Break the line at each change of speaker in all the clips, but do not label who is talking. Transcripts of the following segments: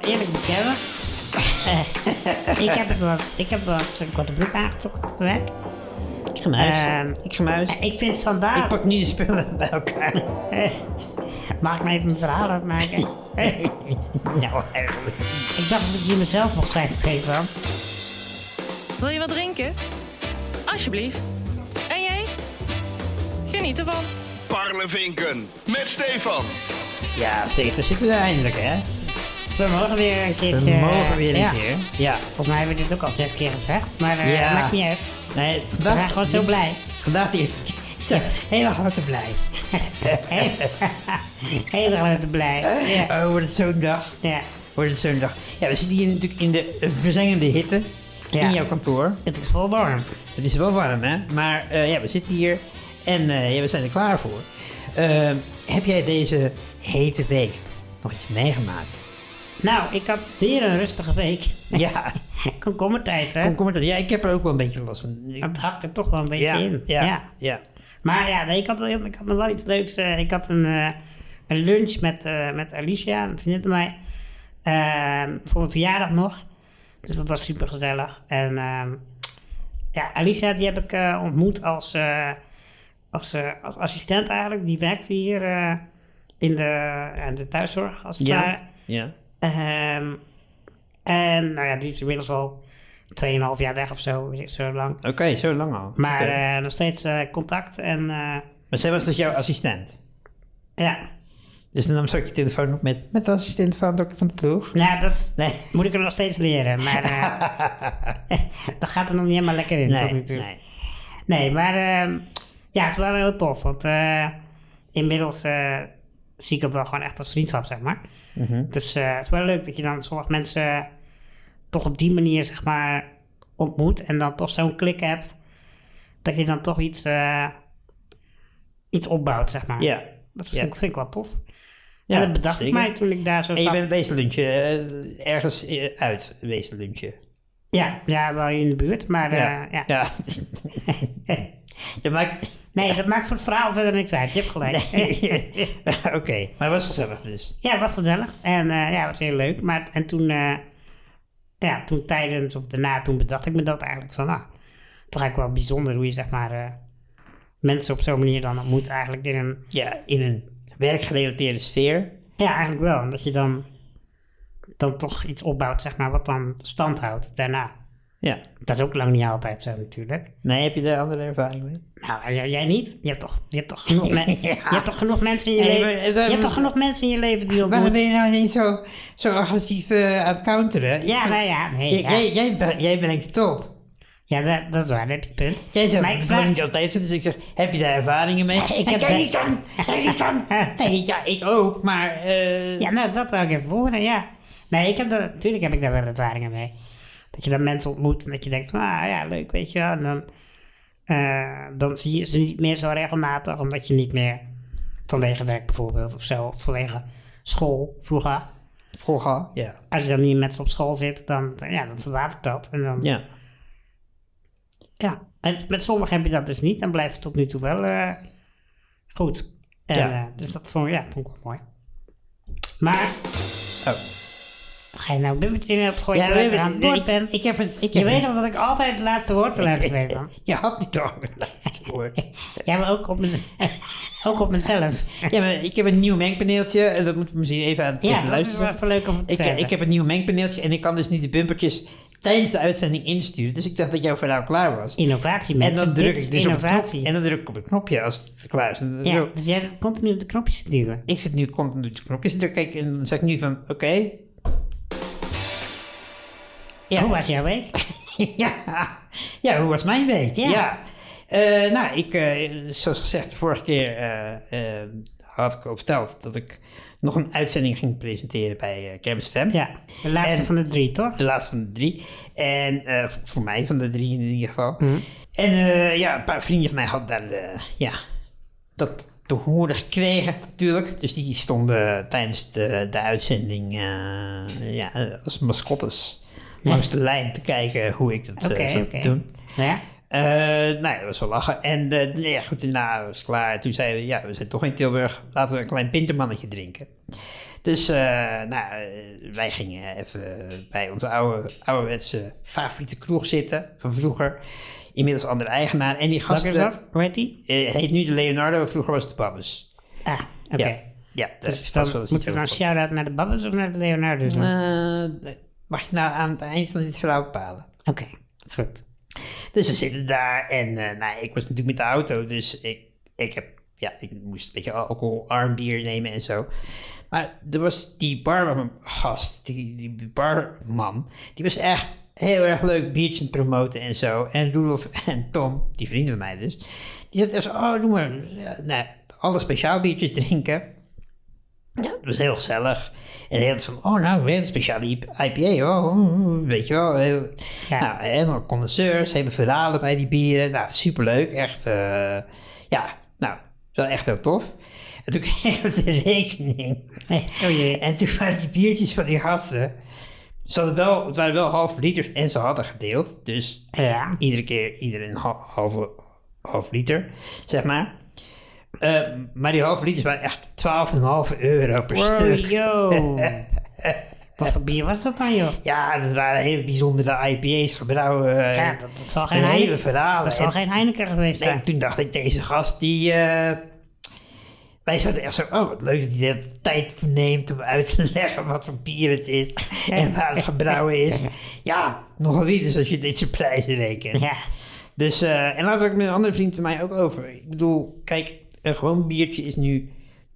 eerlijk bekennen. Ik heb het wel, ik heb eens een korte broek aangetrokken op werk.
Ik ga naar huis.
Ehm,
ik ga naar huis.
Ik vind standaard.
ik pak nu de spullen bij elkaar.
Mag ik me even een verhaal uitmaken?
nou, eigenlijk.
ik dacht dat ik hier mezelf nog cijfers geven dan.
Wil je wat drinken? Alsjeblieft. En jij? Geniet ervan.
Parlevinken met Stefan.
Ja, Steven, zitten we er eindelijk, hè?
We mogen weer een
We
keertje...
mogen weer een
ja.
keer. Ja.
Volgens mij hebben we dit ook al zes keer gezegd, maar eh
Ja.
maakt niet uit.
Nee,
We
vandaag...
zijn gewoon zo
is-
blij.
Vandaag die... Zo, hele harte blij.
Heel erg blij. Ja.
Oh, wordt het zo'n dag.
ja.
Wordt het zo'n dag. Ja, we zitten hier natuurlijk in de verzengende hitte.
Ja.
In jouw kantoor.
Het is wel warm.
Het is wel warm, hè? Maar eh, ja, we zitten hier en eh, ja, we zijn er klaar voor. Eh, heb jij deze hete week nog iets meegemaakt?
Nou, ik had weer een rustige week.
Ja,
Komkommertijd, hè?
kom, kom maar dan. Ja, ik heb er ook wel een beetje last van. Ik-
Dat hakt er toch wel een beetje
ja,
in.
ja, ja,
Maar ja, nee, ik, had ik had nog wel iets leuks. ik had een, eh, een lunch met, eh, met Alicia, een vriendin van mij. ehm, voor mijn verjaardag nog. Dus dat was super gezellig. En ehm, ja, Alicia die heb ik eh, ontmoet als, als, als assistent eigenlijk. Die werkte hier in de, de thuiszorg als het
Ja.
ware.
ja.
Ehm, en nou ja, die is inmiddels al 2,5 jaar weg of zo, weet ik, zo lang.
Oké, zo lang al.
Maar eh, nog steeds eh, contact en eh,
maar zij was dus jouw assistent?
ja.
Dus dan nam ze ook je telefoon op met, met de assistent van, de- van de ploeg?
Nou, dat
Nee.
moet ik er nog steeds leren, maar dat gaat er nog niet helemaal lekker in tot nu
Nee,
toe.
nee.
Nee, maar ehm, ja, het is wel heel tof, want inmiddels zie ik het wel gewoon echt als vriendschap, zeg maar.
Mhm.
Dus eh, het is wel leuk dat je dan sommige mensen toch op die manier, zeg maar, ontmoet en dan toch zo'n klik hebt, dat je dan toch iets, eh, iets opbouwt, zeg maar.
Ja.
Dat vind, ik, vind ik wel tof.
Ja,
en dat bedacht ik mij toen ik daar zo
En je
zat.
bent wezen lunchen, eh, ergens uit wezen lunchen.
Ja, ja, wel in de buurt, maar ja. ja.
ja. ja, maar...
Nee, dat maakt voor het verhaal verder niks uit. Je hebt gelijk.
Oké, maar het was gezellig dus.
Ja, het was gezellig. En eh, ja, het was heel leuk. Maar, en toen, eh, ja, toen tijdens of daarna, toen bedacht ik me dat eigenlijk van, nou, toch eigenlijk wel bijzonder hoe je zeg maar eh, mensen op zo'n manier dan ontmoet eigenlijk in een,
Ja, in een werkgerelateerde sfeer.
ja, eigenlijk wel. En dat je dan, dan toch iets opbouwt, zeg maar, wat dan stand houdt daarna.
Ja.
Dat is ook lang niet altijd zo natuurlijk.
Nee, heb je daar andere ervaring mee?
Nou, jij, niet. Je hebt toch, je hebt toch, genoeg, men-
Ja.
je hebt toch genoeg mensen in je leven. Je hebt toch genoeg mensen in je leven die je
Waarom ben je nou niet zo, zo agressief eh, aan het counteren?
Ja, nou ja, nee.
Jij,
ja.
jij, jij, ben- jij brengt het op.
Ja, dat, dat is waar, dat heb je punt.
Jij zegt,
Maar ik vraag-
niet altijd zo, dus ik zeg, heb je daar ervaringen mee?
Ik heb daar-
niet aan, jij niet aan. Nee, ja, ik ook, maar... eh,
Ja, nou, dat wil ik even horen, ja. Nee, ik heb er, natuurlijk heb ik daar wel ervaringen mee. Dat je dan mensen ontmoet en dat je denkt van, ah ja, leuk, weet je wel. En dan, eh, dan zie je ze niet meer zo regelmatig, omdat je niet meer vanwege werk bijvoorbeeld of zo, of vanwege school vroeger.
Vroeger, ja.
Als je dan niet met ze op school zit, dan, ja, dan verlaat ik dat. En dan, ja.
Ja.
En met sommigen heb je dat dus niet, dan blijft het tot nu toe wel eh, goed. En,
Ja.
eh, dus dat vond, ja, vond ik wel mooi. Maar. Ga je nou bumpertje in opgooien
Ja,
terwijl aan het
we-
woord
ik- heb een... Ik
Je
heb
weet al dat ik altijd het laatste woord wil hebben, Stefan.
Je had niet toch een laatste woord.
Ja, maar ook op, mez- ook op mezelf.
Ja, maar ik heb een nieuw mengpaneeltje. En dat moet ik misschien even aan het
Ja, dat is
luisteren.
wel leuk om te
Ik,
zeggen.
ik heb een nieuw mengpaneeltje en ik kan dus niet de bumpertjes tijdens de uitzending insturen. Dus ik dacht dat jouw verhaal klaar was.
Innovatie,
En
mensen.
dan druk ik dus op het
innovatie.
en dan druk ik op het knopje als het klaar is. En
ja, dus jij zit continu op de knopjes te duwen.
Ik zit nu continu op de knopjes te drukken. Kijk, en dan zeg ik nu van, oké. Ja.
Hoe was jouw week?
ja. ja, hoe was mijn week?
Ja.
Eh, nou, ik, eh, zoals gezegd, de vorige keer eh, had ik al verteld dat ik nog een uitzending ging presenteren bij uh, Kermis FM.
Ja, de laatste
En-
van de drie, toch?
De laatste van de drie. En voor mij van de drie in ieder geval. En eh, ja, een paar vrienden van mij hadden daar ja, dat te horen gekregen natuurlijk. Dus die stonden tijdens de, de uitzending ja, als mascottes langs de lijn te kijken hoe ik het
Oké,
eh, zou doen.
Ja?
Eh, nou ja, dat was wel lachen. En nee, ja, goed, daarna was het klaar. Toen zeiden we, ja, we zijn toch in Tilburg. Laten we een klein pintermannetje drinken. Dus eh, nou, wij gingen even bij onze oude, ouderwetse favoriete kroeg zitten van vroeger. Inmiddels andere eigenaar. En die
Welke
gasten...
is dat? Hoe heet die?
heet nu de Leonardo, vroeger was het de Babbes.
Ah, oké.
Ja, ja daar is
Dus
vast wel
dan
eens
shout-out naar de Babbels of naar de Leonardo?
Eh, mag je nou aan het eind van dit verhaal bepalen?
Oké, dat is goed.
Dus we zitten daar en eh, nou, ik was natuurlijk met de auto, dus ik, ik, heb, ja, ik moest een beetje alcoholarm bier nemen en zo. Maar er was die bargast, die, die barman, die was echt heel erg leuk het promoten en zo. En Roelof en Tom, die vrienden van mij dus, die zeiden zo, oh doe maar, ja, nou, alle speciaal biertjes drinken. Ja, dat was heel gezellig. En heel van, oh nou, weer een speciale IPA, oh, oh, weet je wel. Heel,
Ja.
Nou, helemaal condenseurs, hele verhalen bij die bieren. Nou, superleuk, echt, eh, ja, nou, wel echt heel tof. En toen kregen we de rekening.
Hey, oh jee.
En toen waren die biertjes van die gasten, ze hadden wel, het waren wel halve liters en ze hadden gedeeld. Dus
Ja.
iedere keer iedereen een ha- halve, liter, zeg maar. Eh, maar die halve liters waren echt 12,5 euro per
Wow,
stuk.
yo. Wat voor bier was dat dan, joh?
Ja, dat waren hele bijzondere IPA's gebrouwen. eh,
Ja, dat, dat zal geen Heineken, dat zal
En-
geen Heineken geweest
Nee,
zijn.
toen dacht ik, deze gast die... eh, wij zaten echt zo, oh wat leuk dat hij de tijd neemt om uit te leggen wat voor bier het is en waar het gebrouwen is. Ja, nogal niet dus als je dit soort prijzen rekent.
Ja,
Dus, en laat ik met een andere vriend van mij ook over. Ik bedoel, kijk, een gewoon biertje is nu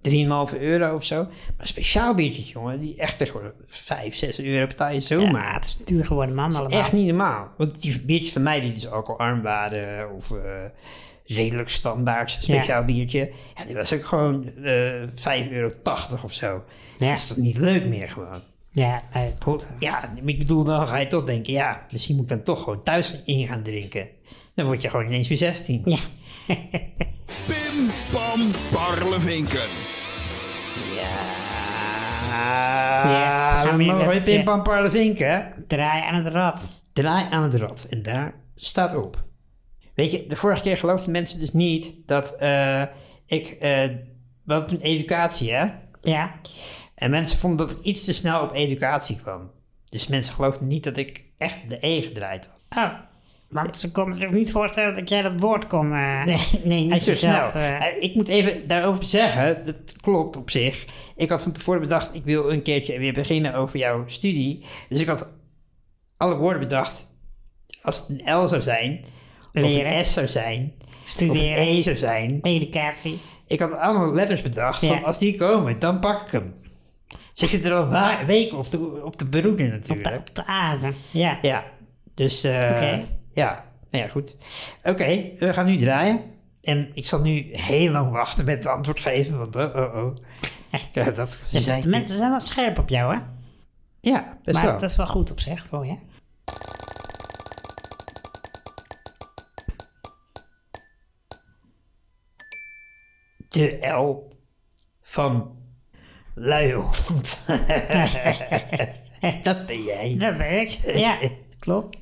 3,5 euro of zo. Maar speciaal biertje, jongen, die echt tegenwoordig 5, 6 euro betaal je
ja, het is duur geworden, man, allemaal.
Echt niet normaal. Want die biertjes van mij die dus alcoholarm waren of eh, redelijk standaard speciaal biertje. Ja, die was ook gewoon eh 5,80 euro of zo.
Ja.
Dat is toch niet leuk meer gewoon.
Ja, nee,
Hoe- Ja, ik bedoel, dan ga je toch denken, ja, misschien moet ik dan toch gewoon thuis in gaan drinken. Dan word je gewoon ineens weer 16.
Ja.
Pim Pam Parlevinken.
Ja,
Yes, we gaan
we
weer met
Pim Pam Parlevinken, hè?
Draai aan het rad.
Draai aan het rad. En daar staat op. Weet je, de vorige keer geloofden mensen dus niet dat eh, ik... eh wel toen educatie, hè?
Ja,
En mensen vonden dat ik iets te snel op educatie kwam. Dus mensen geloofden niet dat ik echt de E gedraaid had.
oh. Want ze konden zich niet voorstellen dat jij dat woord kon... eh,
Nee, nee, niet zo
jezelf,
snel.
eh.
Eh, Ik moet even daarover zeggen, dat klopt op zich. Ik had van tevoren bedacht, ik wil een keertje weer beginnen over jouw studie. Dus ik had alle woorden bedacht. Als het een L zou zijn, of
Leren.
een S zou zijn, of een
Studeren,
E zou zijn.
educatie.
Ik had allemaal letters bedacht,
Ja.
van als die komen, dan pak ik hem. Dus ik zit er al weken op te, op
Op
natuurlijk.
de, op de azen. Ja.
Ja, dus
Oké.
Ja, nou ja, goed. Oké, we gaan nu draaien. En ik zal nu heel lang wachten met het antwoord geven, want oh, oh, oh. Ja, dat
Dus de mensen zijn wel scherp op jou, hè?
Ja, best
maar
wel.
dat is wel goed op zich voor je.
De L van luiehond. dat ben jij.
Dat ben ik. Ja, klopt.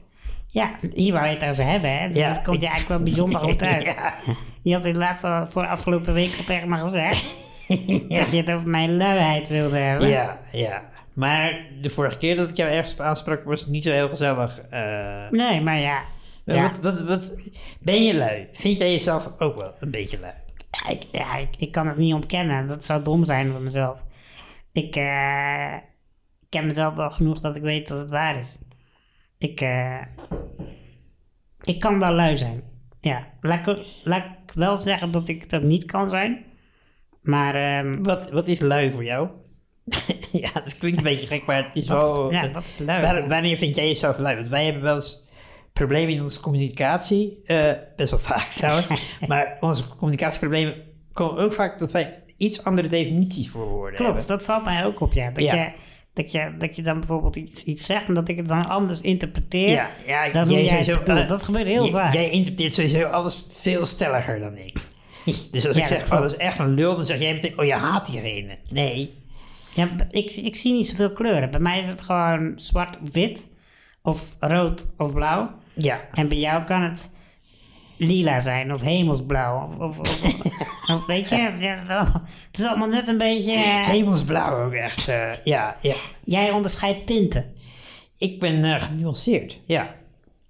Ja, hier waar je het over hebben, hè? Dus
Ja.
dat komt je eigenlijk wel bijzonder goed uit.
Ja.
Je had inderdaad al voor de afgelopen week al tegen me gezegd dat je het over mijn luiheid wilde hebben.
Ja, ja. Maar de vorige keer dat ik jou ergens op aansprak, was het niet zo heel gezellig. eh.
Nee, maar ja.
Maar
Ja,
Wat, wat, wat, ben je lui? Vind jij jezelf ook wel een beetje lui?
ja, ik, ja ik, ik kan het niet ontkennen. Dat zou dom zijn van mezelf. Ik eh, ken mezelf wel genoeg dat ik weet dat het waar is. Ik, eh, ik kan wel lui zijn. Ja, laat ik, ook- laat ik wel zeggen dat ik het ook niet kan zijn. Maar ehm,
Wat, wat is lui voor jou? ja, dat klinkt een beetje gek, maar het is wel...
ja, dat is lui.
Waar- wanneer vind jij jezelf lui? Want wij hebben wel eens problemen in onze communicatie. eh, best wel vaak trouwens. maar onze communicatieproblemen komen ook vaak dat wij iets andere definities voor woorden
Klopt,
hebben.
dat valt mij ook op, ja. Dat,
Ja.
Je, dat, je, dat je dan bijvoorbeeld iets, iets zegt en dat ik het dan anders interpreteer
Ja, ja,
dan jij het
sowieso- eh,
Dat gebeurt heel vaak.
Jij interpreteert sowieso alles veel stelliger dan ik. Dus als
Ja,
ik zeg,
dat
oh, dat is echt een lul, dan zeg jij meteen, oh, je haat diegene. Nee.
Ja, ik, ik zie niet zoveel kleuren. Bij mij is het gewoon zwart of wit, of rood of blauw.
Ja.
En bij jou kan het lila zijn of hemelsblauw. Of, of, of- of weet je, ja, het is allemaal net een beetje... eh,
Hemelsblauw ook echt. eh, ja, ja.
Jij onderscheidt tinten.
Ik ben eh, genuanceerd. Ja.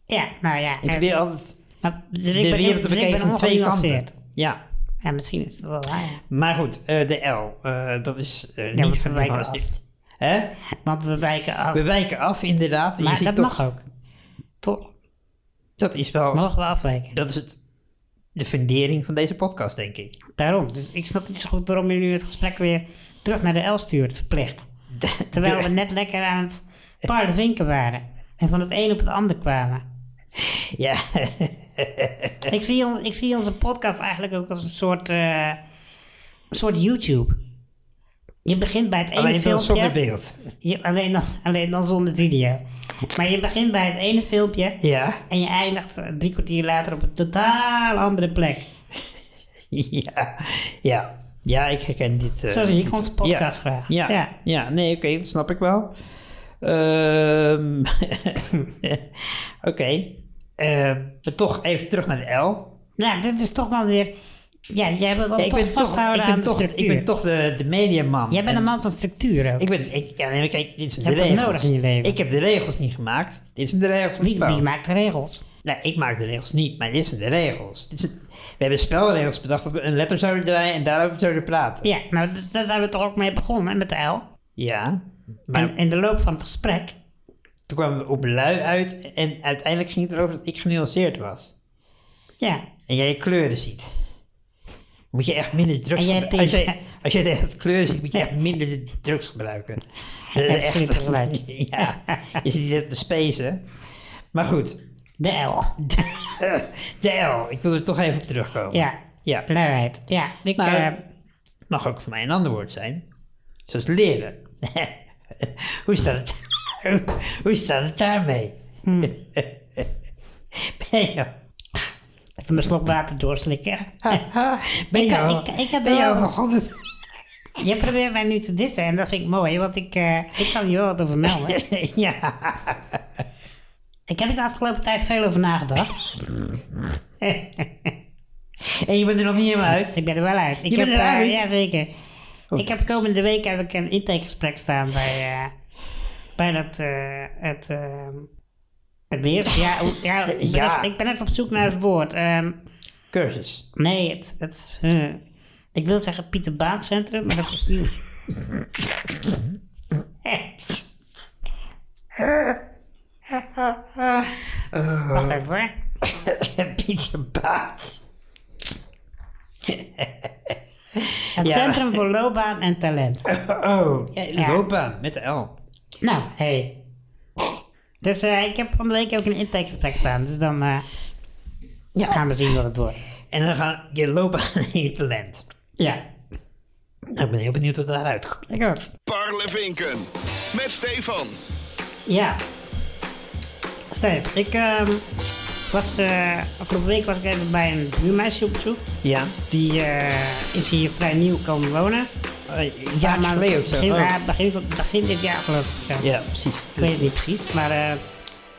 Ja, nou ja.
Ik probeer altijd
maar, dus ik ben,
wereld te
dus
bekijken
ben
van twee kanten. Ja.
Ja, misschien is het wel waar. ja.
Maar goed, de L. dat is
want
niet
we wijken
genuanceerd. Hè?
Want we wijken af.
We wijken af, inderdaad.
Maar
ziet
dat
toch,
mag ook. Toch?
Dat is wel...
Mogen we afwijken.
Dat is het, de fundering van deze podcast, denk ik.
Daarom. Dus ik snap niet zo goed waarom je nu het gesprek weer terug naar de L stuurt, verplicht. Terwijl we net lekker aan het paardenvinken waren. En van het een op het ander kwamen.
Ja,
Ik zie, on- ik zie onze podcast eigenlijk ook als een soort, eh, een soort YouTube. Je begint bij het ene
alleen zonder
filmpje.
beeld.
Je, alleen, dan, alleen dan zonder video. Maar je begint bij het ene filmpje.
Ja,
En je eindigt eh, drie kwartier later op een totaal andere plek.
ja, ja. Ja, ik herken dit. eh,
zie ik onze podcast graag.
Ja, ja,
Ja.
nee, oké, dat snap ik wel. Ehm, oké, Ehm, toch even terug naar de L.
Nou, dit is toch dan weer... Ja, jij wil dan
Ja, ik
toch
ben
vasthouden
ik ben
aan de
toch,
structuur.
Ik ben toch de, de mediaman.
Jij bent
En
een man van structuur ook.
Ik ben, ik, ja, nee, maar kijk, dit zijn de regels.
nodig in je leven.
Ik heb de regels niet gemaakt. Dit zijn de regels
wie, wie maakt de regels?
Nee, ik maak de regels niet, maar dit zijn de regels. Dit zijn- we hebben spelregels bedacht dat we een letter zouden draaien en daarover zouden praten.
Ja, nou, d- daar zijn we toch ook mee begonnen, hè, met de L.
Ja, maar
En in de loop van het gesprek...
toen kwamen we op lui uit en uiteindelijk ging het erover dat ik genuanceerd was.
Ja,
En jij kleuren ziet. Moet je echt minder drugs gebruiken. Als, jij- als jij de kleuren ziet, moet je echt minder de drugs gebruiken. Dat is
Het tegelijk.
ja, je zit hier te spacen. Maar goed,
de L.
de L. Ik wil er toch even op terugkomen.
Ja,
Ja,
luiheid. Ja, ik...
Nou,
eh,
mag ook voor mij een ander woord zijn. Zoals leren. hoe, staat het, hoe staat het daarmee?
Hmm.
ben je,
even mijn slok water doorslikken.
ben
Ik
je, al-
ik- ik
ben begonnen?
Je probeert mij nu te dissen en dat vind ik mooi, want ik, eh, ik kan hier wel wat over melden.
ja.
Ik heb er de afgelopen tijd veel over nagedacht.
En je bent er nog niet helemaal uit.
Ik ben er wel uit. Ik
Je
heb,
bent eruit?
eh, ja, zeker. Ik heb komende week heb ik een intakegesprek staan bij, eh, bij dat, het, het. Ja, ja, ik, ben
Ja.
even- ik ben even op zoek naar het woord. Ehm,
Cursus.
nee, het, het eh, ik wil zeggen Pieter Baan Centrum, maar dat is niet... Wacht even hoor.
Pieter Baas.
Het
Ja.
Centrum voor Loopbaan en Talent.
Oh, ja, loopbaan met de L.
Nou, hey. Dus eh, ik heb van de week ook een intakegesprek staan. Dus dan eh,
Ja.
gaan we zien wat het wordt.
En dan gaan je loopbaan en je talent.
Ja,
Nou, ik ben heel benieuwd wat daaruit komt.
ik ook.
Parlevinken. Met Stefan.
Ja. Steve, ik ehm, was... eh, afgelopen week was ik even bij een buurmeisje op bezoek.
Ja.
Die eh, is hier vrij nieuw komen wonen.
Een
Ja, maar
geleden of zo.
begin,
Oh.
ja, begin, begin dit jaar geloof ik.
Ja, precies.
Ik weet het niet precies, maar eh,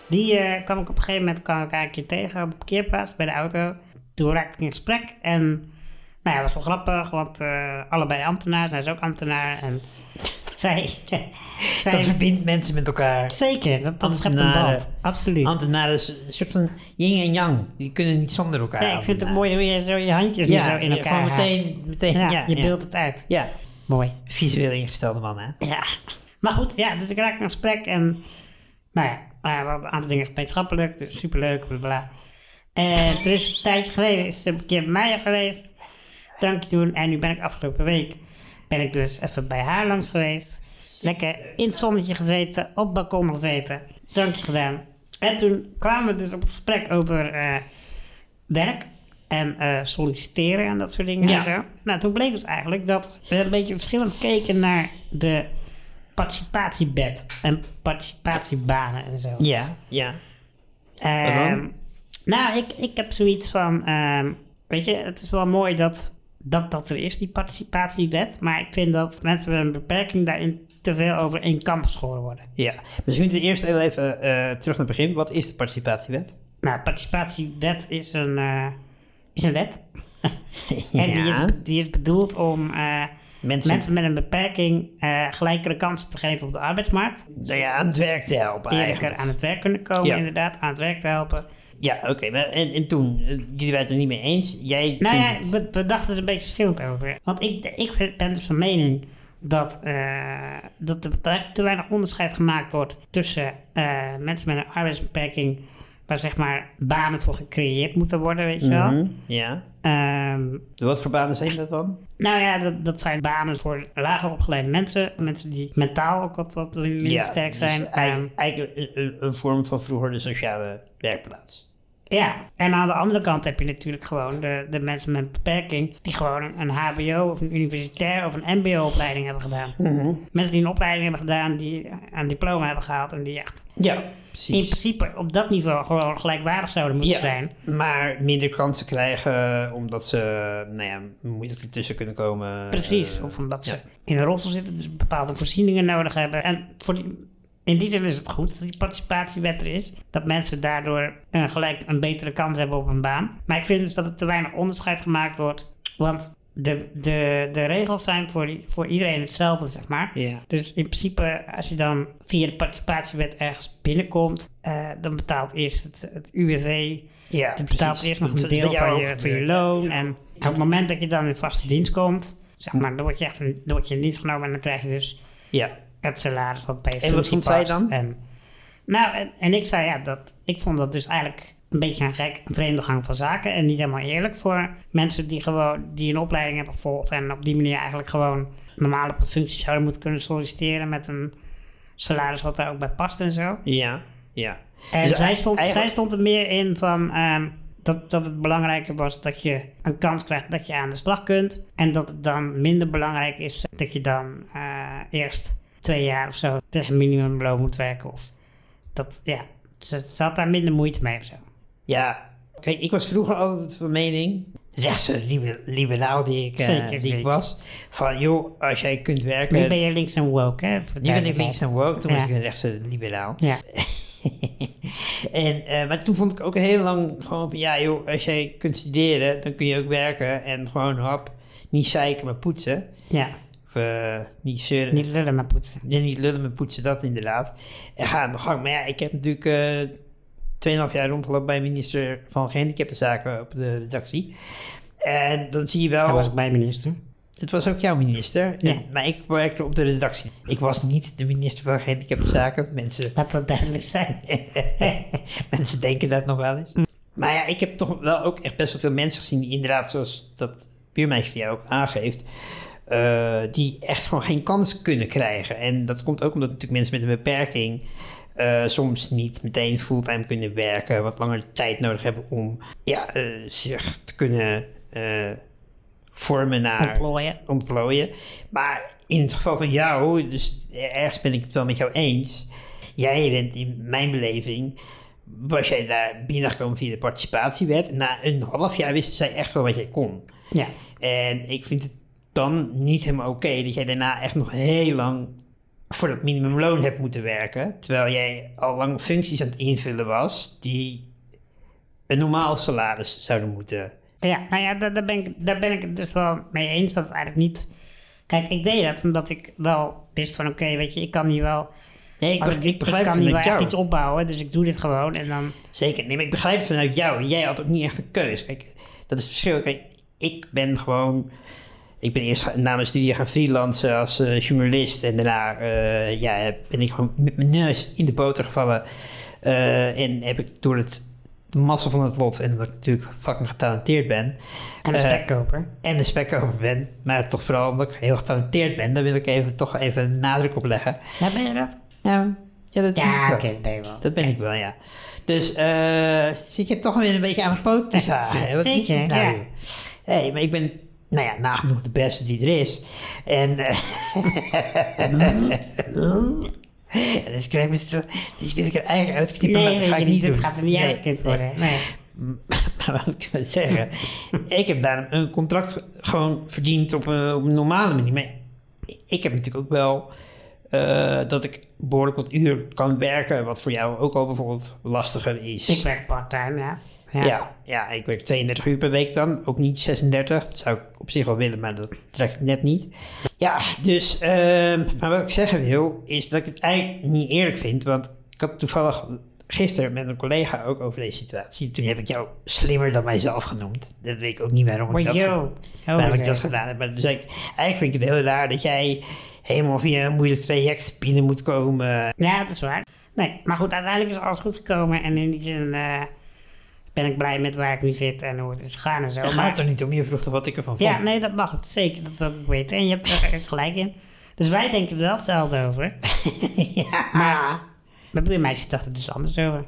die eh, kwam ik op een gegeven moment kwam ik een keer tegen op de parkeerplaats bij de auto. Toen raakte ik in gesprek en nou ja, dat was wel grappig, want eh, allebei ambtenaar, zij is ook ambtenaar en zij, zij
Dat verbindt mensen met elkaar.
zeker, dat, dat schept een
Ambtenaren.
band, absoluut.
Ambtenaren is een soort van yin en yang. Die kunnen niet zonder elkaar.
ja, ik vind het
ambtenaren.
mooi hoe je zo je handjes
Ja,
zo in
ja,
elkaar
gewoon
haakt.
meteen, meteen
Ja,
ja,
je
ja.
beeldt het uit.
Ja,
Mooi.
visueel ingestelde man, hè?
Ja, maar goed, ja, dus ik raakte in gesprek en nou ja, we hadden een aantal dingen gemeenschappelijk, dus superleuk, bla bla. En toen is een tijdje geleden, is ze een keer bij mij geweest, drankje doen. En nu ben ik afgelopen week, ben ik dus even bij haar langs geweest. Lekker in het zonnetje gezeten, op het balkon gezeten, drankje gedaan. En toen kwamen we dus op het gesprek over eh, werk en eh, solliciteren en dat soort dingen
Ja.
en zo. Nou, toen bleek dus eigenlijk dat we een beetje verschillend keken naar de participatiebed en participatiebanen en zo.
Ja, ja.
Ehm, nou, ik, ik heb zoiets van, ehm, weet je, het is wel mooi dat, dat dat er is, die participatiewet. Maar ik vind dat mensen met een beperking daarin te veel over één kam geschoren worden.
ja. Misschien moeten we eerst even eh, terug naar het begin. Wat is de participatiewet?
Nou, participatiewet is een, eh, is een wet. en die is, die is bedoeld om eh,
Mensen,
mensen met een beperking eh, gelijkere kansen te geven op de arbeidsmarkt.
nou ja, aan het werk te helpen
Eerlijker
eigenlijk.
aan het werk kunnen komen,
Ja.
inderdaad, aan het werk te helpen.
Ja, oké. en, en toen, eh, jullie waren het er niet mee eens. Jij
Nou ja,
het-
we, we dachten er een beetje verschillend over. Want ik, ik ben dus van mening dat, dat er te- weinig onderscheid gemaakt wordt tussen mensen met een arbeidsbeperking, waar zeg maar banen voor gecreëerd moeten worden, weet je wel.
Mhm, Ja.
Ehm,
Wat voor banen zijn dat dan?
nou ja, dat, dat zijn banen voor lager opgeleide mensen, mensen die mentaal ook wat, wat minder sterk
dus
zijn. Ehm,
eigenlijk een, een, een vorm van vroeger de sociale werkplaats.
Ja, en aan de andere kant heb je natuurlijk gewoon de, de mensen met een beperking die gewoon een, een HBO of een universitair of een MBO-opleiding hebben gedaan. Mensen die een opleiding hebben gedaan, die een diploma hebben gehaald en die echt
Ja,
in
precies.
principe op dat niveau gewoon gelijkwaardig zouden moeten
Ja,
zijn.
maar minder kansen krijgen omdat ze, nou ja, moeilijk ertussen kunnen komen.
Precies,
Eh,
of omdat ze
ja.
in een rolstoel zitten, dus bepaalde voorzieningen nodig hebben. En voor die, in die zin is het goed dat die participatiewet er is. Dat mensen daardoor eh, gelijk een betere kans hebben op een baan. Maar ik vind dus dat er te weinig onderscheid gemaakt wordt. Want de, de, de regels zijn voor, die- voor iedereen hetzelfde, zeg maar.
Ja.
Dus in principe, als je dan via de participatiewet ergens binnenkomt, eh, dan betaalt eerst het, het UWV
Ja,
je betaalt
precies.
eerst nog een deel van je, van je loon. En op het moment dat je dan in vaste dienst komt, zeg maar, dan word je echt een, dan word je in dienst genomen en dan krijg je dus
Ja,
het salaris wat bij je
En wat vond zij dan?
En, nou, en, en ik zei ja, dat, ik vond dat dus eigenlijk een beetje een gek, een vreemde gang van zaken. En niet helemaal eerlijk voor mensen die gewoon, die een opleiding hebben gevolgd. En op die manier eigenlijk gewoon normaal op een functie zouden moeten kunnen solliciteren met een salaris wat daar ook bij past en zo.
ja, ja.
En
Dus
zij, stond,
eigenlijk-
zij stond er meer in van ehm, dat, dat het belangrijker was dat je een kans krijgt dat je aan de slag kunt. En dat het dan minder belangrijk is dat je dan eh, eerst twee jaar of zo tegen minimumloon moet werken. Of dat, ja, ze, ze had daar minder moeite mee of zo.
Ja, kijk, ik was vroeger altijd van mening, rechtse liber- liberaal die ik, eh, die ik was, van joh, als jij kunt werken...
Nu ben je links en woke, hè?
Nu ben ik links en woke, toen
Ja.
was ik een rechtse liberaal.
Ja,
en, eh, maar toen vond ik ook heel lang gewoon van, ja joh, als jij kunt studeren, dan kun je ook werken en gewoon hap, niet zeiken, maar poetsen.
ja.
Of eh, niet zeuren.
Niet lullen, maar poetsen.
Nee, niet lullen, maar poetsen, dat inderdaad. En ga aan de gang. Maar ja, ik heb natuurlijk eh 2,5 jaar rondgelopen bij minister van Gehandicaptenzaken op de redactie. En dan zie je wel...
Daar was ik bij minister.
Het was ook jouw minister.
Ja.
En- maar ik werkte op de redactie. Ik was niet de minister van Gehandicaptenzaken. Mensen,
Laat dat duidelijk zijn.
mensen denken dat nog wel eens. Maar ja, ik heb toch wel ook echt best wel veel mensen gezien die inderdaad, zoals dat buurmeisje van jou ook aangeeft, eh, die echt gewoon geen kans kunnen krijgen. En dat komt ook omdat natuurlijk mensen met een beperking eh, soms niet meteen fulltime kunnen werken, wat langer tijd nodig hebben om ja, eh, zich te kunnen vormen naar
Ontplooien.
ontplooien. Maar in het geval van jou, dus ergens ben ik het wel met jou eens. Jij bent in mijn beleving, was jij daar binnengekomen via de participatiewet. Na een half jaar wisten zij echt wel wat jij kon.
Ja.
En ik vind het dan niet helemaal oké dat jij daarna echt nog heel lang voor dat minimumloon hebt moeten werken. Terwijl jij al lang functies aan het invullen was die een normaal salaris zouden moeten.
Ja, nou ja, daar, daar, ben ik, daar ben ik het dus wel mee eens dat het eigenlijk niet... Kijk, ik deed dat omdat ik wel wist van oké, weet je, ik kan hier wel...
Nee, ik,
Als kan hier wel echt iets opbouwen, dus ik doe dit gewoon en dan...
Zeker, nee, maar ik begrijp het vanuit jou. Jij had ook niet echt een keus. Kijk, dat is het verschil. Kijk, ik ben gewoon... Ik ben eerst na mijn studie gaan freelancen als eh, journalist. En daarna eh, ja, ben ik gewoon met mijn neus in de boter gevallen. Eh, en heb ik door het massa van het lot... en dat ik natuurlijk fucking getalenteerd ben...
En de spekkoper.
en de spekkoper ben, maar toch vooral omdat ik heel getalenteerd ben... daar wil ik even, toch even nadruk op leggen.
Ja, ben je dat?
Ja, ja dat ik
Ja,
wel.
dat ben je wel.
Dat ben ik wel, ja. Dus zit je toch weer een beetje aan mijn poot te zagen. hè? Wat is
Zeker,
nou?
ja.
hey, maar ik ben, nou ja, nagenoeg de beste die er is. En... eh Ja, dus krijg ik zo... Dus wil ik er eigenlijk uitknippen, maar
Nee,
dat ga ik niet doen.
gaat er niet
Nee,
worden. Nee.
Maar wat ik wil zeggen, ik heb daarom een contract gewoon verdiend op een, op een normale manier. Maar ik heb natuurlijk ook wel eh, dat ik behoorlijk wat uur kan werken, wat voor jou ook al bijvoorbeeld lastiger is.
Ik werk part-time, ja.
Ja. Ja, ik werk 32 uur per week dan, ook niet 36. Dat zou ik op zich wel willen, maar dat trek ik net niet. Ja, dus, ehm, maar wat ik zeggen wil, is dat ik het eigenlijk niet eerlijk vind, want ik had toevallig gisteren met een collega ook over deze situatie. Toen heb ik jou slimmer dan mijzelf genoemd. Dat weet ik ook niet waarom ik dat,
yo.
Waarom ik dat gedaan heb. Maar dus ik, eigenlijk vind ik het heel raar dat jij helemaal via een moeilijk traject binnen moet komen.
Ja, dat is waar. Nee, maar goed, uiteindelijk is alles goed gekomen. En in die zin eh, ben ik blij met waar ik nu zit en hoe het is gegaan en zo.
Het
Maar-
gaat er niet om, je vroeg toch wat ik ervan vond.
Ja, nee, dat mag ook. Zeker, dat wil ik weten. En je hebt er gelijk in. Dus wij denken er wel hetzelfde over.
ja.
Maar buurmeisjes dachten er dus anders over.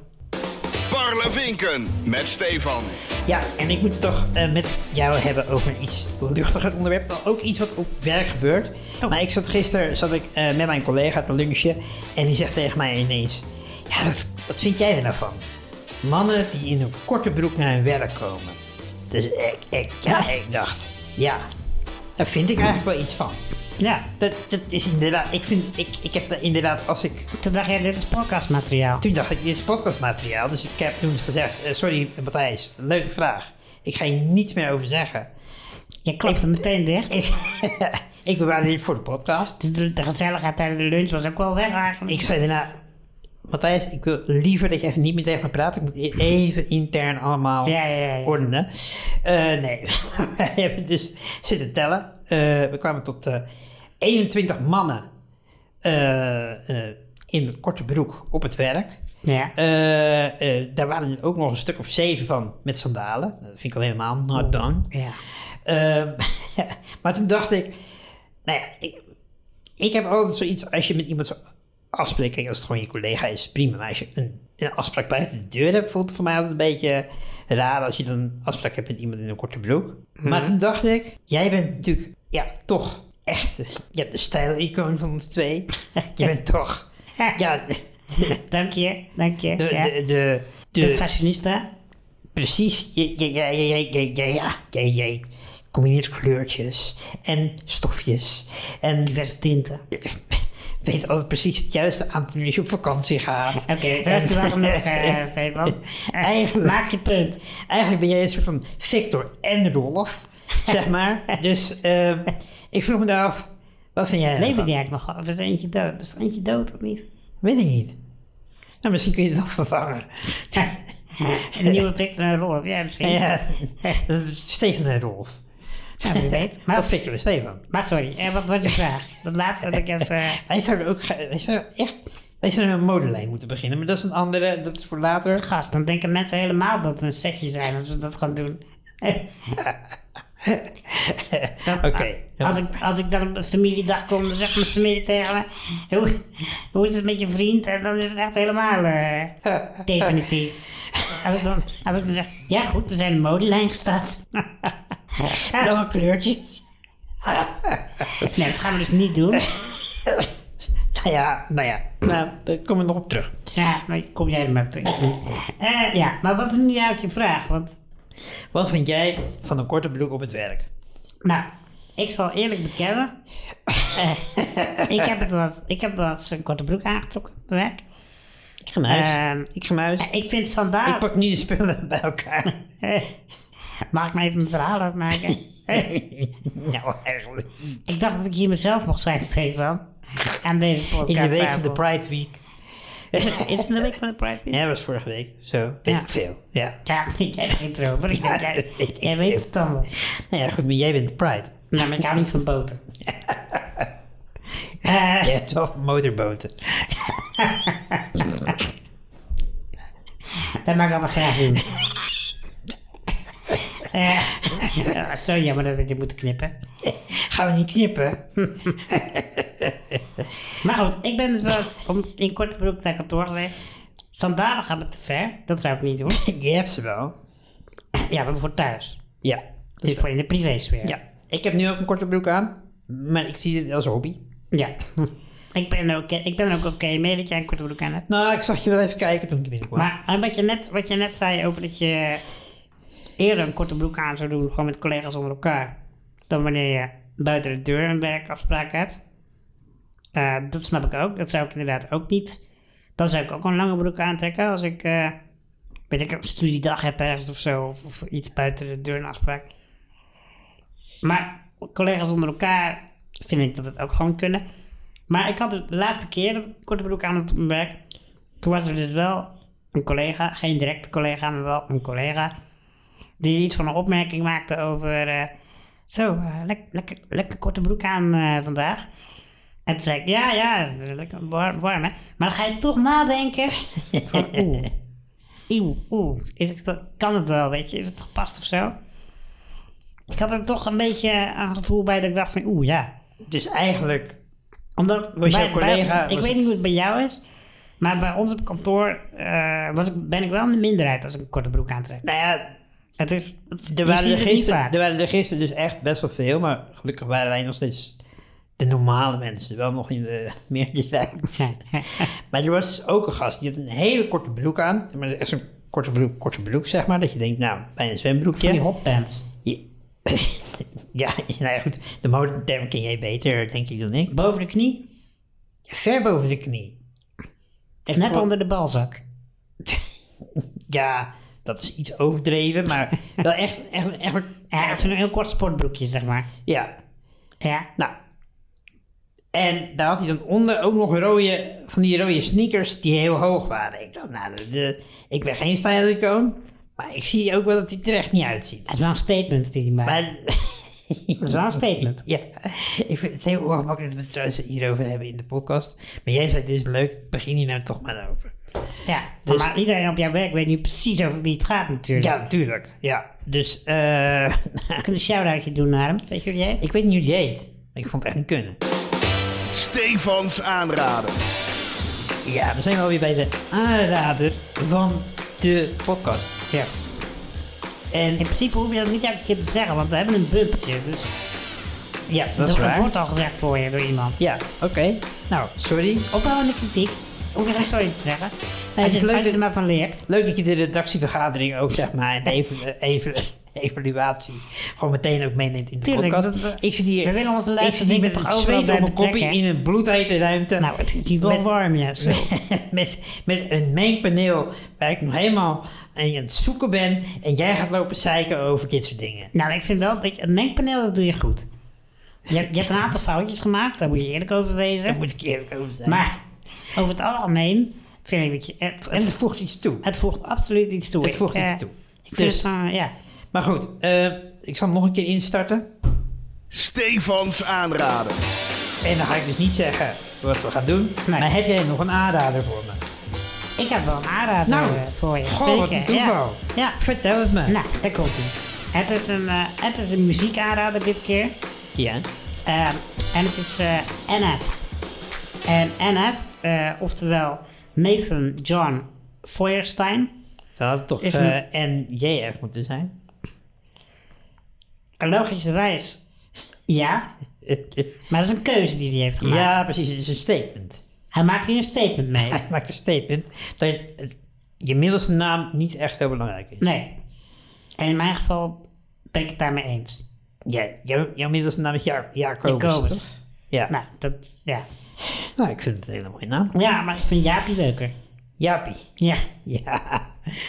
Parlevinken met Stefan.
Ja, en ik moet het toch eh, met jou hebben over een iets luchtiger onderwerp. Maar ook iets wat op werk gebeurt. Maar ik zat gisteren zat ik, eh, met mijn collega te lunchen. En die zegt tegen mij ineens... Ja, wat, wat vind jij er nou van? Mannen die in een korte broek naar hun werk komen. Dus ik, ik, ja, ik dacht... Ja, daar vind ik eigenlijk wel iets van.
Ja,
Dat, dat is inderdaad... Ik, vind, ik, ik heb inderdaad als ik...
toen dacht jij, dit is podcastmateriaal.
Toen dacht ik, dit is podcastmateriaal. Dus ik heb toen gezegd... eh, sorry Matthijs, leuke vraag. Ik ga hier niets meer over zeggen.
Je klopt er meteen dicht.
Ik, ik bewaar dit voor de podcast.
De, de gezelligheid tijdens de lunch was ook wel weg eigenlijk.
Ik zei daarna... Matthijs, ik wil liever dat je even niet meer tegen me praat. Ik moet e- even intern allemaal
Ja, ja, ja, ja.
ordenen. Eh, nee, wij hebben dus zitten tellen. Eh, we kwamen tot eh 21 mannen eh, eh, in een korte broek op het werk.
Ja.
Daar waren er ook nog een stuk of zeven van met sandalen. Dat vind ik al helemaal not done.
Ja.
Ehm, maar toen dacht ik, nou ja, ik, ik heb altijd zoiets als je met iemand zo afspraak, als het gewoon je collega is, prima. Maar als je een, een afspraak buiten de deur hebt, voelt het voor mij altijd een beetje raar als je dan een afspraak hebt met iemand in een korte broek. Mhm. Maar dan dacht ik, jij bent natuurlijk, ja, toch echt, je hebt de stijl-icoon van ons twee. je bent toch, ja...
dank je, dank je.
De,
ja.
de, de,
de, fashionista.
Precies, jij, jij, jij, jij, jij, jij, jij combineert kleurtjes en stofjes en
diverse tinten.
weet altijd precies het juiste aan te doen als je op vakantie gaat.
Oké, zo is het wel genoeg, Stefan. Maak je punt.
Eigenlijk ben jij een soort van Victor en Rolf, zeg maar. dus ehm, ik vroeg me daar af, wat vind jij
Leven die eigenlijk nog? Of is er eentje dood? Is er eentje dood of niet?
Weet ik niet. Nou, misschien kun je het nog vervangen.
Een nieuwe Victor en Rolf. Ja, misschien.
ja, Steven en Rolf.
Ja, wie weet. Maar,
Of Victor en Stefan.
maar sorry, eh, wat was je vraag? Dat laatste dat ik even...
Wij zouden ook, wij zouden echt, wij zouden een modelijn moeten beginnen, maar dat is een andere, dat is voor later.
Gast, dan denken mensen helemaal dat we een setje zijn als we dat gaan doen.
Oké.
Als, ik, als ik dan op een familiedag kom, dan zegt mijn familie tegen me... Hoe, hoe is het met je vriend? En dan is het echt helemaal eh, definitief. Als ik, dan, als ik dan zeg... Ja goed, er zijn een modelijn gestart.
Wel kleurtjes.
nee, dat gaan we dus niet doen.
Nou ja, nou ja, nou, daar komen we nog op terug.
Ja, maar kom jij er maar terug. Eh, ja, maar wat is nu eigenlijk je vraag? Want,
Wat vind jij van een korte broek op het werk?
nou, ik zal eerlijk bekennen... eh, ik heb het wel, ik heb wel eens een korte broek aangetrokken op mijn werk.
Ik ga naar huis.
Ehm,
ik ga naar huis.
Ik vind sandaal...
ik pak nu de spullen bij elkaar.
Mag ik maar even mijn verhaal afmaken?
nou, eigenlijk.
ik dacht dat ik hier mezelf mocht zijn, Stefan. Aan deze podcast.
In de week van de Pride Week.
Is het, is het de week van de Pride Week?
Ja, dat was vorige week. Zo, weet
Ja.
ik veel. Ja.
Ja, jij weet erover. Ik denk,
Ja,
jij, jij weet het dan wel.
Nou ja, goed, maar jij bent de Pride.
Nou, maar ik hou niet van boten. Eh,
Jij hebt zelf motorboten.
dat mag ik allemaal graag doen. Eh, ja, zo jammer dat we dit moeten knippen.
Gaan we niet knippen?
Maar goed, ik ben dus wel om, in korte broek naar kantoor geweest. Sandalen gaan me te ver. Dat zou ik niet doen.
Je hebt ze wel.
Ja, maar voor thuis.
Ja.
Dus voor in de privésfeer.
Ja. Ik heb nu ook een korte broek aan. Maar ik zie het als hobby.
Ja. Ik ben er, oké, ik ben er ook oké mee dat jij een korte broek aan hebt.
Nou, ik zag je wel even kijken toen ik binnenkwam.
Maar wat, je net, wat je net zei over dat je eerder een korte broek aan zou doen, gewoon met collega's onder elkaar, dan wanneer je buiten de deur een werkafspraak hebt. Eh, dat snap ik ook. Dat zou ik inderdaad ook niet. Dan zou ik ook een lange broek aantrekken als ik, eh, weet ik, een studiedag heb ergens of zo. Of, iets buiten de deur een afspraak. Maar collega's onder elkaar vind ik dat het ook gewoon kunnen. Maar ik had het de laatste keer dat ik korte broek aan had op mijn werk. Toen was er dus wel een collega, geen directe collega, maar wel een collega. Die iets van een opmerking maakte over... eh, zo, eh, lek- lekker, lekker korte broek aan eh, vandaag. En toen zei ik, ja, ja, lekker warm, warm hè. Maar dan ga je toch nadenken van, oeh, oeh, oeh, is het, kan het wel, weet je, is het gepast of zo? Ik had er toch een beetje een gevoel bij dat ik dacht van, oeh, ja.
Dus eigenlijk,
Omdat
Was
bij- bij-
collega-
ik weet niet hoe het bij jou is, maar bij ons op kantoor was ik, ben ik wel in de minderheid als ik een korte broek aantrek.
nou ja,
Het is, het,
er waren er, gisteren, er waren er gisteren dus echt best wel veel, maar gelukkig waren wij nog steeds de normale mensen, wel nog in de meerderheid. Maar er was ook een gast, die had een hele korte broek aan, maar echt zo'n korte broek, korte broek zeg maar, dat je denkt, nou, bijna een zwembroekje.
Van die hotpants.
Je- ja, nou ja, goed, de modeterm ken jij beter, denk ik, dan ik.
Boven de knie,
Ver boven de knie. Echt
net
voor-
onder de balzak.
Ja, dat is iets overdreven, maar wel echt, echt, echt,
Ja, het is een heel kort sportbroekje, zeg maar.
ja,
Ja,
Nou, en daar had hij dan onder ook nog rode, van die rode sneakers die heel hoog waren. Ik dacht, nou, de, de- ik ben geen stylicoon, maar ik zie ook wel dat hij er echt niet uitziet.
dat is wel een statement die hij maakt.
Maar,
dat is wel een statement.
ja, ik vind het heel ongemakkelijk dat we het trouwens hierover hebben in de podcast. Maar jij zei, dit is leuk, begin hier nou toch maar over.
Ja,
Dus-
maar iedereen op jouw werk weet nu precies over wie het gaat natuurlijk.
Ja, natuurlijk, ja. Dus, eh,
Je kunt een shout-outje doen naar hem. Weet je hoe die heet?
ik weet niet hoe die heet, maar ik vond het echt niet kunnen.
Stefans aanraden.
Ja, dan zijn we alweer bij de aanrader van de podcast.
Ja.
En
In principe hoef je dat niet elke keer te zeggen, want we hebben een bumpje. Dus
ja, dat
dat
is waar.
wordt al gezegd voor je door iemand.
Ja, oké. Nou, sorry.
Opbouwende kritiek. Hoef je geen sorry te zeggen.
het is leuk
als je
dat-
er maar van leert.
Leuk dat je de redactievergadering ook, zeg maar, en de even, even, evaluatie gewoon meteen ook meeneemt in de
Tuurlijk,
podcast.
dat- dat-
ik zit hier,
we willen onze
ik
luisteraars
zit hier
dingen
met het zweet op mijn
betrekken.
in een bloedhete ruimte.
Nou, het is hier wel
Met-
warm, ja. Zo.
met, met een mengpaneel waar ik nog helemaal aan het zoeken ben. En jij gaat lopen zeiken over dit soort dingen.
Nou, ik vind wel, dat een mengpaneel, dat doe je goed. Je, hebt- je hebt een aantal foutjes gemaakt, daar moet je eerlijk over
Daar
wezen.
moet ik eerlijk over zijn.
Maar over het algemeen vind ik dat je... Het,
en het voegt iets toe.
het voegt absoluut iets toe.
Het voegt
Ik, eh,
iets toe.
Ik vind
Dus-
het van, ja.
Maar goed, eh, ik zal hem nog een keer instarten.
Stefans aanraden.
En dan ga ik dus niet zeggen wat we gaan doen.
Nee.
Maar heb jij nog een aanrader voor me?
Ik heb wel een aanrader
Nou,
eh, voor je.
goh,
Zeker.
wat een toeval.
Ja. ja.
Vertel het me.
Nou, daar komt ie. Het is een, eh, het is een muziekaanrader dit keer.
Ja.
Ehm, en het is eh, NF. En NF, eh, oftewel Nathan John Feuerstein.
Dat had toch
Is
eh,
een-
NJF moeten zijn?
Logischerwijs, ja. Maar dat is een keuze die hij heeft gemaakt.
ja, precies. Het is een statement.
Hij maakt hier een statement mee.
Hij maakt een statement dat je middelste naam niet echt heel belangrijk is.
Nee. En in mijn geval ben ik het daarmee eens.
Ja, jouw, jouw middelste naam is ja Jacobus,
Jacobus.
Ja.
Nou, dat, ja.
Nou, ik vind het een hele mooie naam.
Ja, maar ik vind Jaapie leuker.
Jaapie.
Ja.
Ja.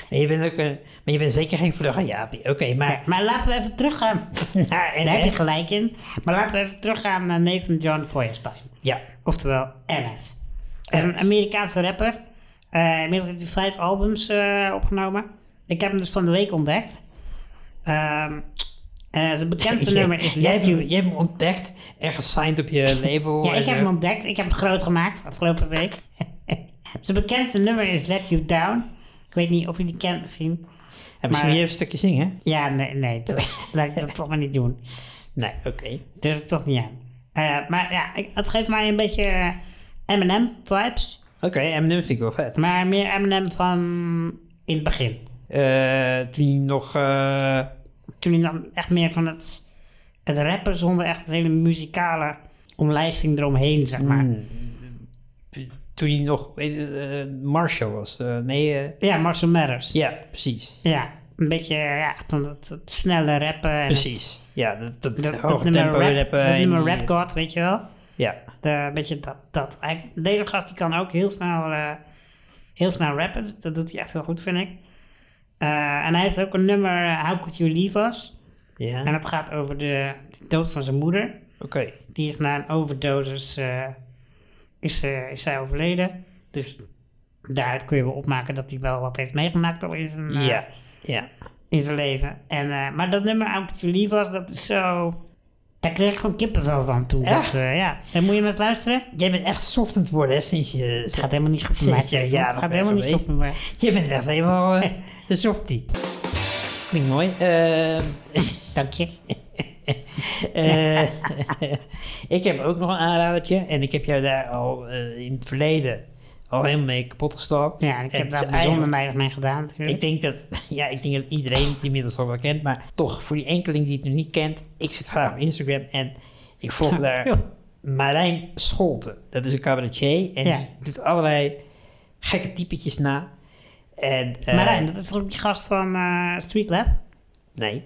Maar je bent ook een, maar je bent zeker geen vlugge Jaapie. Oké, maar...
Maar laten we even teruggaan. Daar heb je gelijk in. Maar laten we even teruggaan naar Nathan John Feuerstein.
Ja.
Oftewel NF. Hij is een Amerikaanse rapper. Eh, inmiddels heeft hij vijf albums eh, opgenomen. Ik heb hem dus van de week ontdekt. Ehm, eh, zijn bekendste nummer is
jij, hebt,
You...
jij hebt hem ontdekt en gesigned op je label.
Ja, ik heb hem ontdekt. Ik heb hem groot gemaakt afgelopen week. zijn bekendste nummer is Let You Down. Ik weet niet of je die kent misschien.
Heb je
maar-
even een stukje zingen?
Ja, nee, nee. dat- Laat ik dat toch maar niet doen.
Nee, oké.
Durf ik toch niet aan. Eh, maar ja, het geeft mij een beetje eh, Eminem vibes.
Oké, Eminem vind ik wel vet.
Maar meer Eminem van in het begin.
Eh, toen nog...
Toen hij dan echt meer van het, het rappen zonder echt een hele muzikale omlijsting eromheen, zeg maar.
Hmm. toen hij nog eh, Marshall was. Eh, nee, eh,
Ja, Marcel Matters. Ja.
ja, precies.
een beetje ja, dan het, het snelle rappen. en
Precies. Ja, dat, dat,
dat, nummer,
tempo
rap,
rappen.
dat nummer
die-
Rap God, weet je wel?
Ja.
De, een beetje dat. dat. Hij, deze gast die kan ook heel snel, heel snel rappen. Dat doet hij echt heel goed, vind ik. Eh, en hij heeft ook een nummer, eh, How Could You Leave Us?
Ja.
En het gaat over de, de dood van zijn moeder.
Oké.
Die is na een overdosis eh, is, is zij overleden. Dus daaruit kun je wel opmaken dat hij wel wat heeft meegemaakt al in zijn,
Ja. Ja.
in zijn leven. En, maar dat nummer How Could You Leave Us, dat is zo... Daar kreeg ik gewoon kippenvel van toen.
Echt?
Dat, ja. Dan moet je maar eens luisteren.
Jij bent echt soft aan het worden, hè, sinds je...
Het gaat helemaal niet goed mij. Stefan.
jaren
Het gaat helemaal niet goed met mij.
Je bent echt helemaal de softie. Klinkt mooi. Eh,
Dank je.
eh, ik heb ook nog een aanradertje. En ik heb jou daar al eh, in het verleden al helemaal mee kapot gestopt.
Ja, ik heb daar bijzonder weinig mee gedaan natuurlijk.
Ik denk dat, ja, ik denk dat iedereen het inmiddels al wel kent, maar toch, voor die enkeling die het nog niet kent, ik zit graag op Instagram en ik volg daar
Ja.
Marijn Scholten. Dat is een cabaretier en
Ja.
die doet allerlei gekke typetjes na. En, eh,
Marijn, dat is ook die gast van eh Street Lab?
Nee,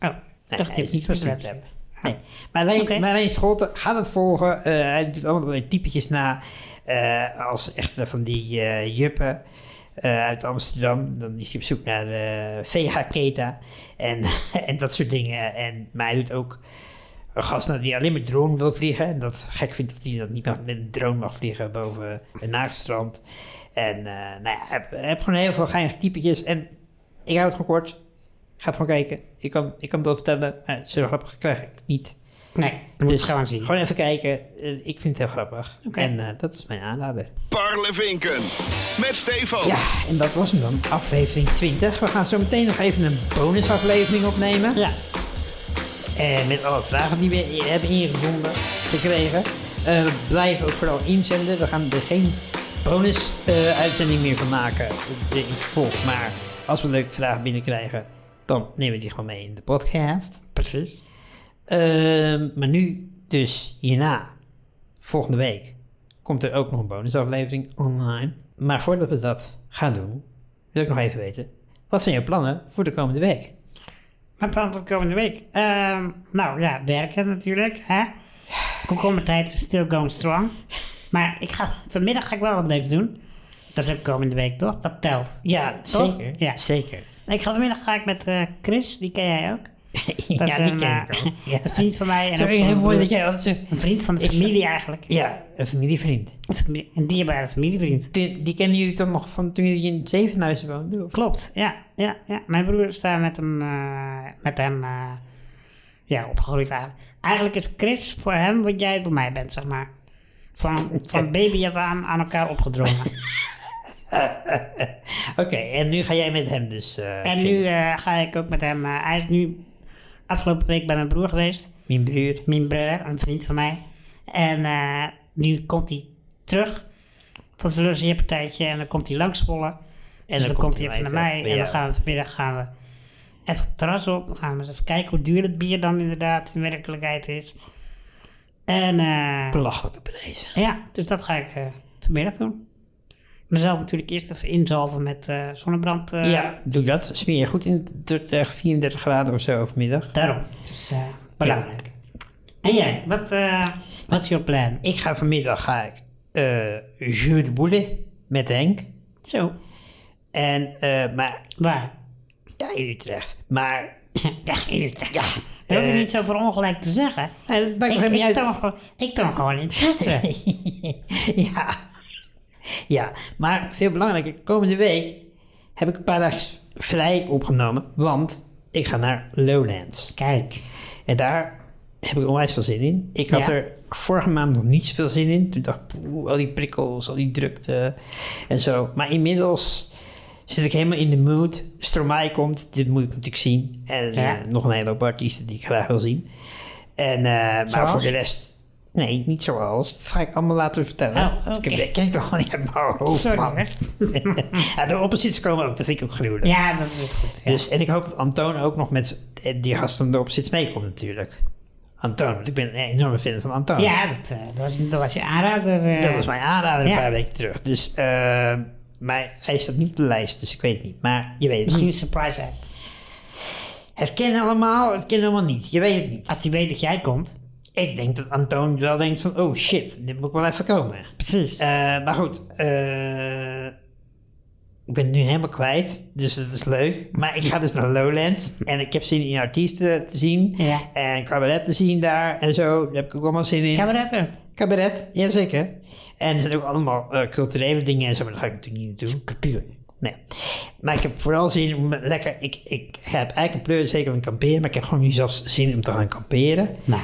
Oh, dacht je
niet van
Street Lab zit.
Nee. Marijn. Marijn Scholten gaat het volgen. Eh, hij doet allerlei typetjes na. als echt van die juppen uit Amsterdam. Dan is hij op zoek naar de VH-keta en, en dat soort dingen. En, maar hij doet ook een gast nou, die alleen met drone wil vliegen. En dat gek vindt dat hij dat niet mag, met een drone mag vliegen boven een naakstrand. En eh, nou ja, hij heeft gewoon heel veel geinige typetjes. En ik hou het gewoon kort. Ga het gewoon kijken. Ik kan, ik kan het wel vertellen, maar zo grappig krijg ik het niet.
Nee, moet
Dus
het gewoon zien.
Gewoon even kijken. Eh, ik vind het heel grappig.
Oké.
En eh, dat is mijn aanrader.
Parlevinken. Met Stefan.
Ja, en dat was hem dan. Aflevering 20. We gaan zo meteen nog even een bonusaflevering opnemen.
Ja,
En met alle vragen die we hebben ingezonden gekregen. Eh, blijf ook vooral inzenden. We gaan er geen bonus-uitzending meer van maken in het vervolg. Maar als we leuke vragen binnenkrijgen, dan nemen we die gewoon mee in de podcast.
precies.
Ehm, maar nu, dus hierna, volgende week, komt er ook nog een bonusaflevering online. Maar voordat we dat gaan doen, wil ik nog even weten, wat zijn jouw plannen voor de komende week?
Mijn plan voor de komende week? Ehm, nou ja, werken natuurlijk. Hè? Komkommertijd is still going strong. Maar ik ga, vanmiddag ga ik wel wat leuks doen. Dat is ook komende week, toch? Dat telt.
Ja,
Toch?
zeker.
Ja.
zeker.
Ik ga vanmiddag ga ik met eh, Chris, die ken jij ook.
ja,
is
die
een,
ken
eh,
ik al. Ja.
Een vriend van mij. En
Zo
ook van
heel
mijn
mooi
broer.
dat jij altijd zo...
Een vriend van de familie eigenlijk.
Ja, een familievriend.
Een familie- Een dierbare familievriend.
Die, die kennen jullie dan nog van toen jullie in Zevenhuizen woonden? Of?
Klopt, ja, ja, ja. Mijn broer is daar met hem, eh, met hem eh, ja, opgegroeid eigenlijk. Eigenlijk is Chris voor hem wat jij voor mij bent, zeg maar. Van, van baby aan aan elkaar opgedrongen.
Oké, en nu ga jij met hem dus... eh,
en nu eh, ga ik ook met hem... eh, hij is nu afgelopen week bij mijn broer geweest.
Mijn broer.
Mijn broer, een vriend van mij. En nu komt hij terug van zijn logeerpartijtje en dan komt hij langs Zwolle. En dus dan, komt hij even naar mij en dan gaan we vanmiddag gaan we even op het terras op. Dan gaan we eens even kijken hoe duur het bier dan inderdaad in werkelijkheid is. En eh,
Belachelijke prijzen.
ja, dus dat ga ik eh, vanmiddag doen. Mezelf natuurlijk eerst even inzalven met eh, zonnebrand.
Ja, doe dat. Smeer je goed in 30, 34 graden of zo overmiddag.
Daarom. Dus belangrijk. En jij, wat, wat is jouw plan?
Ik ga vanmiddag ga ik jeu de boule met Henk.
Zo,
En, eh, maar,
waar?
ja, in Utrecht. Maar,
ja, inderdaad. Ja. Dat hoef je
Eh,
niet zo voor ongelijk te zeggen.
nee, dat maakt
Ik,
niet uit.
toon, gewoon- ik toon gewoon interesse.
ja. Ja, maar veel belangrijker, komende week heb ik een paar dagen vrij opgenomen, want ik ga naar Lowlands.
Kijk,
En daar heb ik onwijs veel zin in. Ik had
Ja.
er vorige maand nog niet zoveel zin in. Toen dacht ik, al die prikkels, al die drukte en zo. Maar inmiddels zit ik helemaal in de mood. Stromae komt, dit moet ik natuurlijk zien. En
Ja.
eh, nog een hele hoop artiesten die ik graag wil zien. En, eh, maar voor de rest... Nee, niet zoals. Dat ga ik allemaal laten vertellen.
Oh.
Ik heb, ik nog gewoon niet uit mijn hoofd,
sorry
man. ja, de opposites komen ook, dat vind ik ook gruwelijk.
Ja, dat is ook goed. Ja.
Dus, en ik hoop dat Antoon ook nog met die gast van de opposites meekomt natuurlijk. Antoon, want ik ben een enorme fan van Antoon.
ja, dat, eh, dat, was, dat was je aanrader.
Dat was mijn aanrader een
ja.
paar weken terug. Dus, eh, maar hij staat niet op de lijst, dus ik weet het niet. Maar je weet het
Misschien
niet.
een surprise act.
Het kennen allemaal, het kennen allemaal niet. Je weet het niet.
Als hij weet dat jij komt.
ik denk dat Antoon wel denkt van, oh shit, dit moet wel even komen.
Precies.
Eh, maar goed, eh, ik ben het nu helemaal kwijt, dus dat is leuk. Maar ik ga dus naar Lowlands en ik heb zin in artiesten te zien.
Ja.
En cabaret te zien daar en zo. Daar heb ik ook allemaal zin in.
Cabaretten.
Cabaret, jazeker. En er zijn ook allemaal eh, culturele dingen en zo, maar daar ga ik natuurlijk niet naartoe. Cultuur. Nee. Maar ik heb vooral zin om lekker... Ik, ik heb eigenlijk een pleur zeker van kamperen, maar ik heb gewoon nu zelfs zin om te gaan kamperen.
Nou,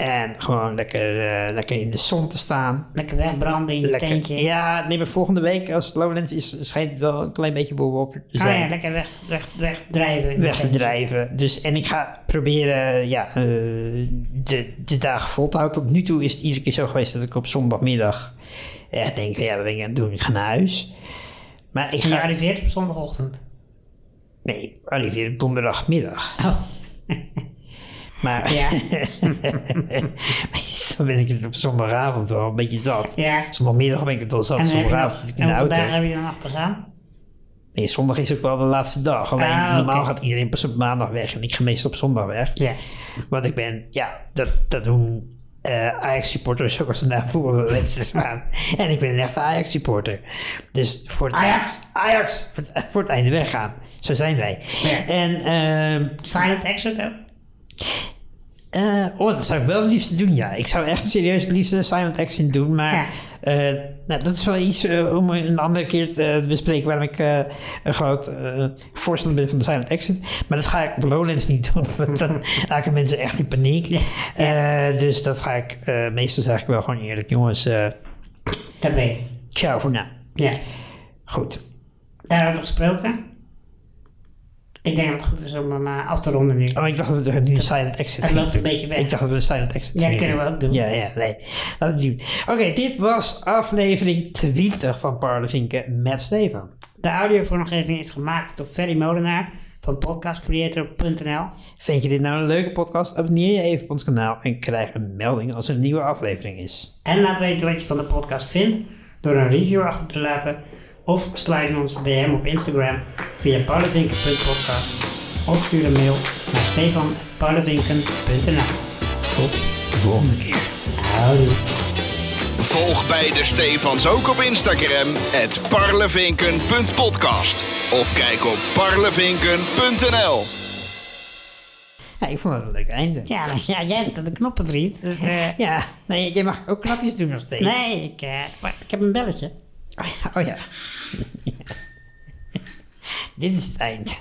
En gewoon lekker, eh, lekker in de zon te staan.
lekker wegbranden in je
Lekker,
tentje.
ja, nee, maar volgende week als het Lowlands is, schijnt het wel een klein beetje bewolkt te
Ah
zijn.
ja, lekker weg, weg, wegdrijven. in je
weg te
tentje.
drijven. Dus, en ik ga proberen ja, eh, de, de dagen vol te houden. Tot nu toe is het iedere keer zo geweest dat ik op zondagmiddag echt denk van ja, wat ben ik aan het doen? Ik ga naar huis. Maar ik
En je
ga...
arriveert op zondagochtend.
Nee, ik arriveer op donderdagmiddag.
Oh.
Maar
Ja.
dan ben ik het op zondagavond wel een beetje zat.
Ja.
Zondagmiddag ben ik het wel zat.
En,
Zondagavond zit ik in
en
de auto.
dagen heb je dan nog te gaan?
Nee, zondag is ook wel de laatste dag. Alleen
Ah,
normaal gaat iedereen pas op maandag weg en ik ga meestal op zondag weg.
Ja.
Want ik ben, ja, dat, dat doen eh Ajax-supporters ook als ze naar voetbalwedstrijd gaan. En ik ben een echte Ajax-supporter. Dus voor het,
Ajax?
Ajax voor het, voor het einde weggaan. Zo zijn wij.
Ja.
En, ehm
Silent exit ook?
Eh, oh, dat zou ik wel het liefst doen, ja. Ik zou echt serieus het liefst een silent action doen, maar
Ja.
eh, nou, dat is wel iets eh, om een andere keer te bespreken waarom ik een groot voorstander ben van de silent exit. Maar dat ga ik op Lowlands niet doen, want dan raken mensen echt in paniek. Dus dat ga ik meestal zeg ik wel gewoon eerlijk, jongens,
Daar ben je.
ciao voor nou.
Ja.
Goed.
Daarover gesproken. Ik denk dat het goed is om hem eh, af te ronden nu.
Oh, ik dacht dat we nu een silent exit
het loopt een beetje weg.
Ik dacht dat we een silent exit
Ja, kunnen we ook doen.
Ja, ja, nee. Doen. Oké, dit was aflevering 20 van Parlevinken met Stefan.
De audiovormgeving is gemaakt door Ferry Molenaar van podcastcreator.nl.
Vind je dit nou een leuke podcast? Abonneer je even op ons kanaal en krijg een melding als er een nieuwe aflevering is.
En laat weten wat je van de podcast vindt door een review achter te laten of sluit in ons DM op Instagram via paulevinken.podcast of stuur een mail naar stefan.paulevinken.nl.
Tot de volgende keer.
Houdoe.
Volg beide Stefans ook op Instagram, het parlevinken.podcast. Of kijk op parlevinken.nl.
Ja, ik vond het een leuk einde.
Ja, jij bent de knoppenvriend. Dus, eh,
Ja, nee, jij mag ook knapjes doen nog steeds.
nee, ik, eh, wacht, ik heb een belletje.
Oh ja. Oh. Dit is het eind.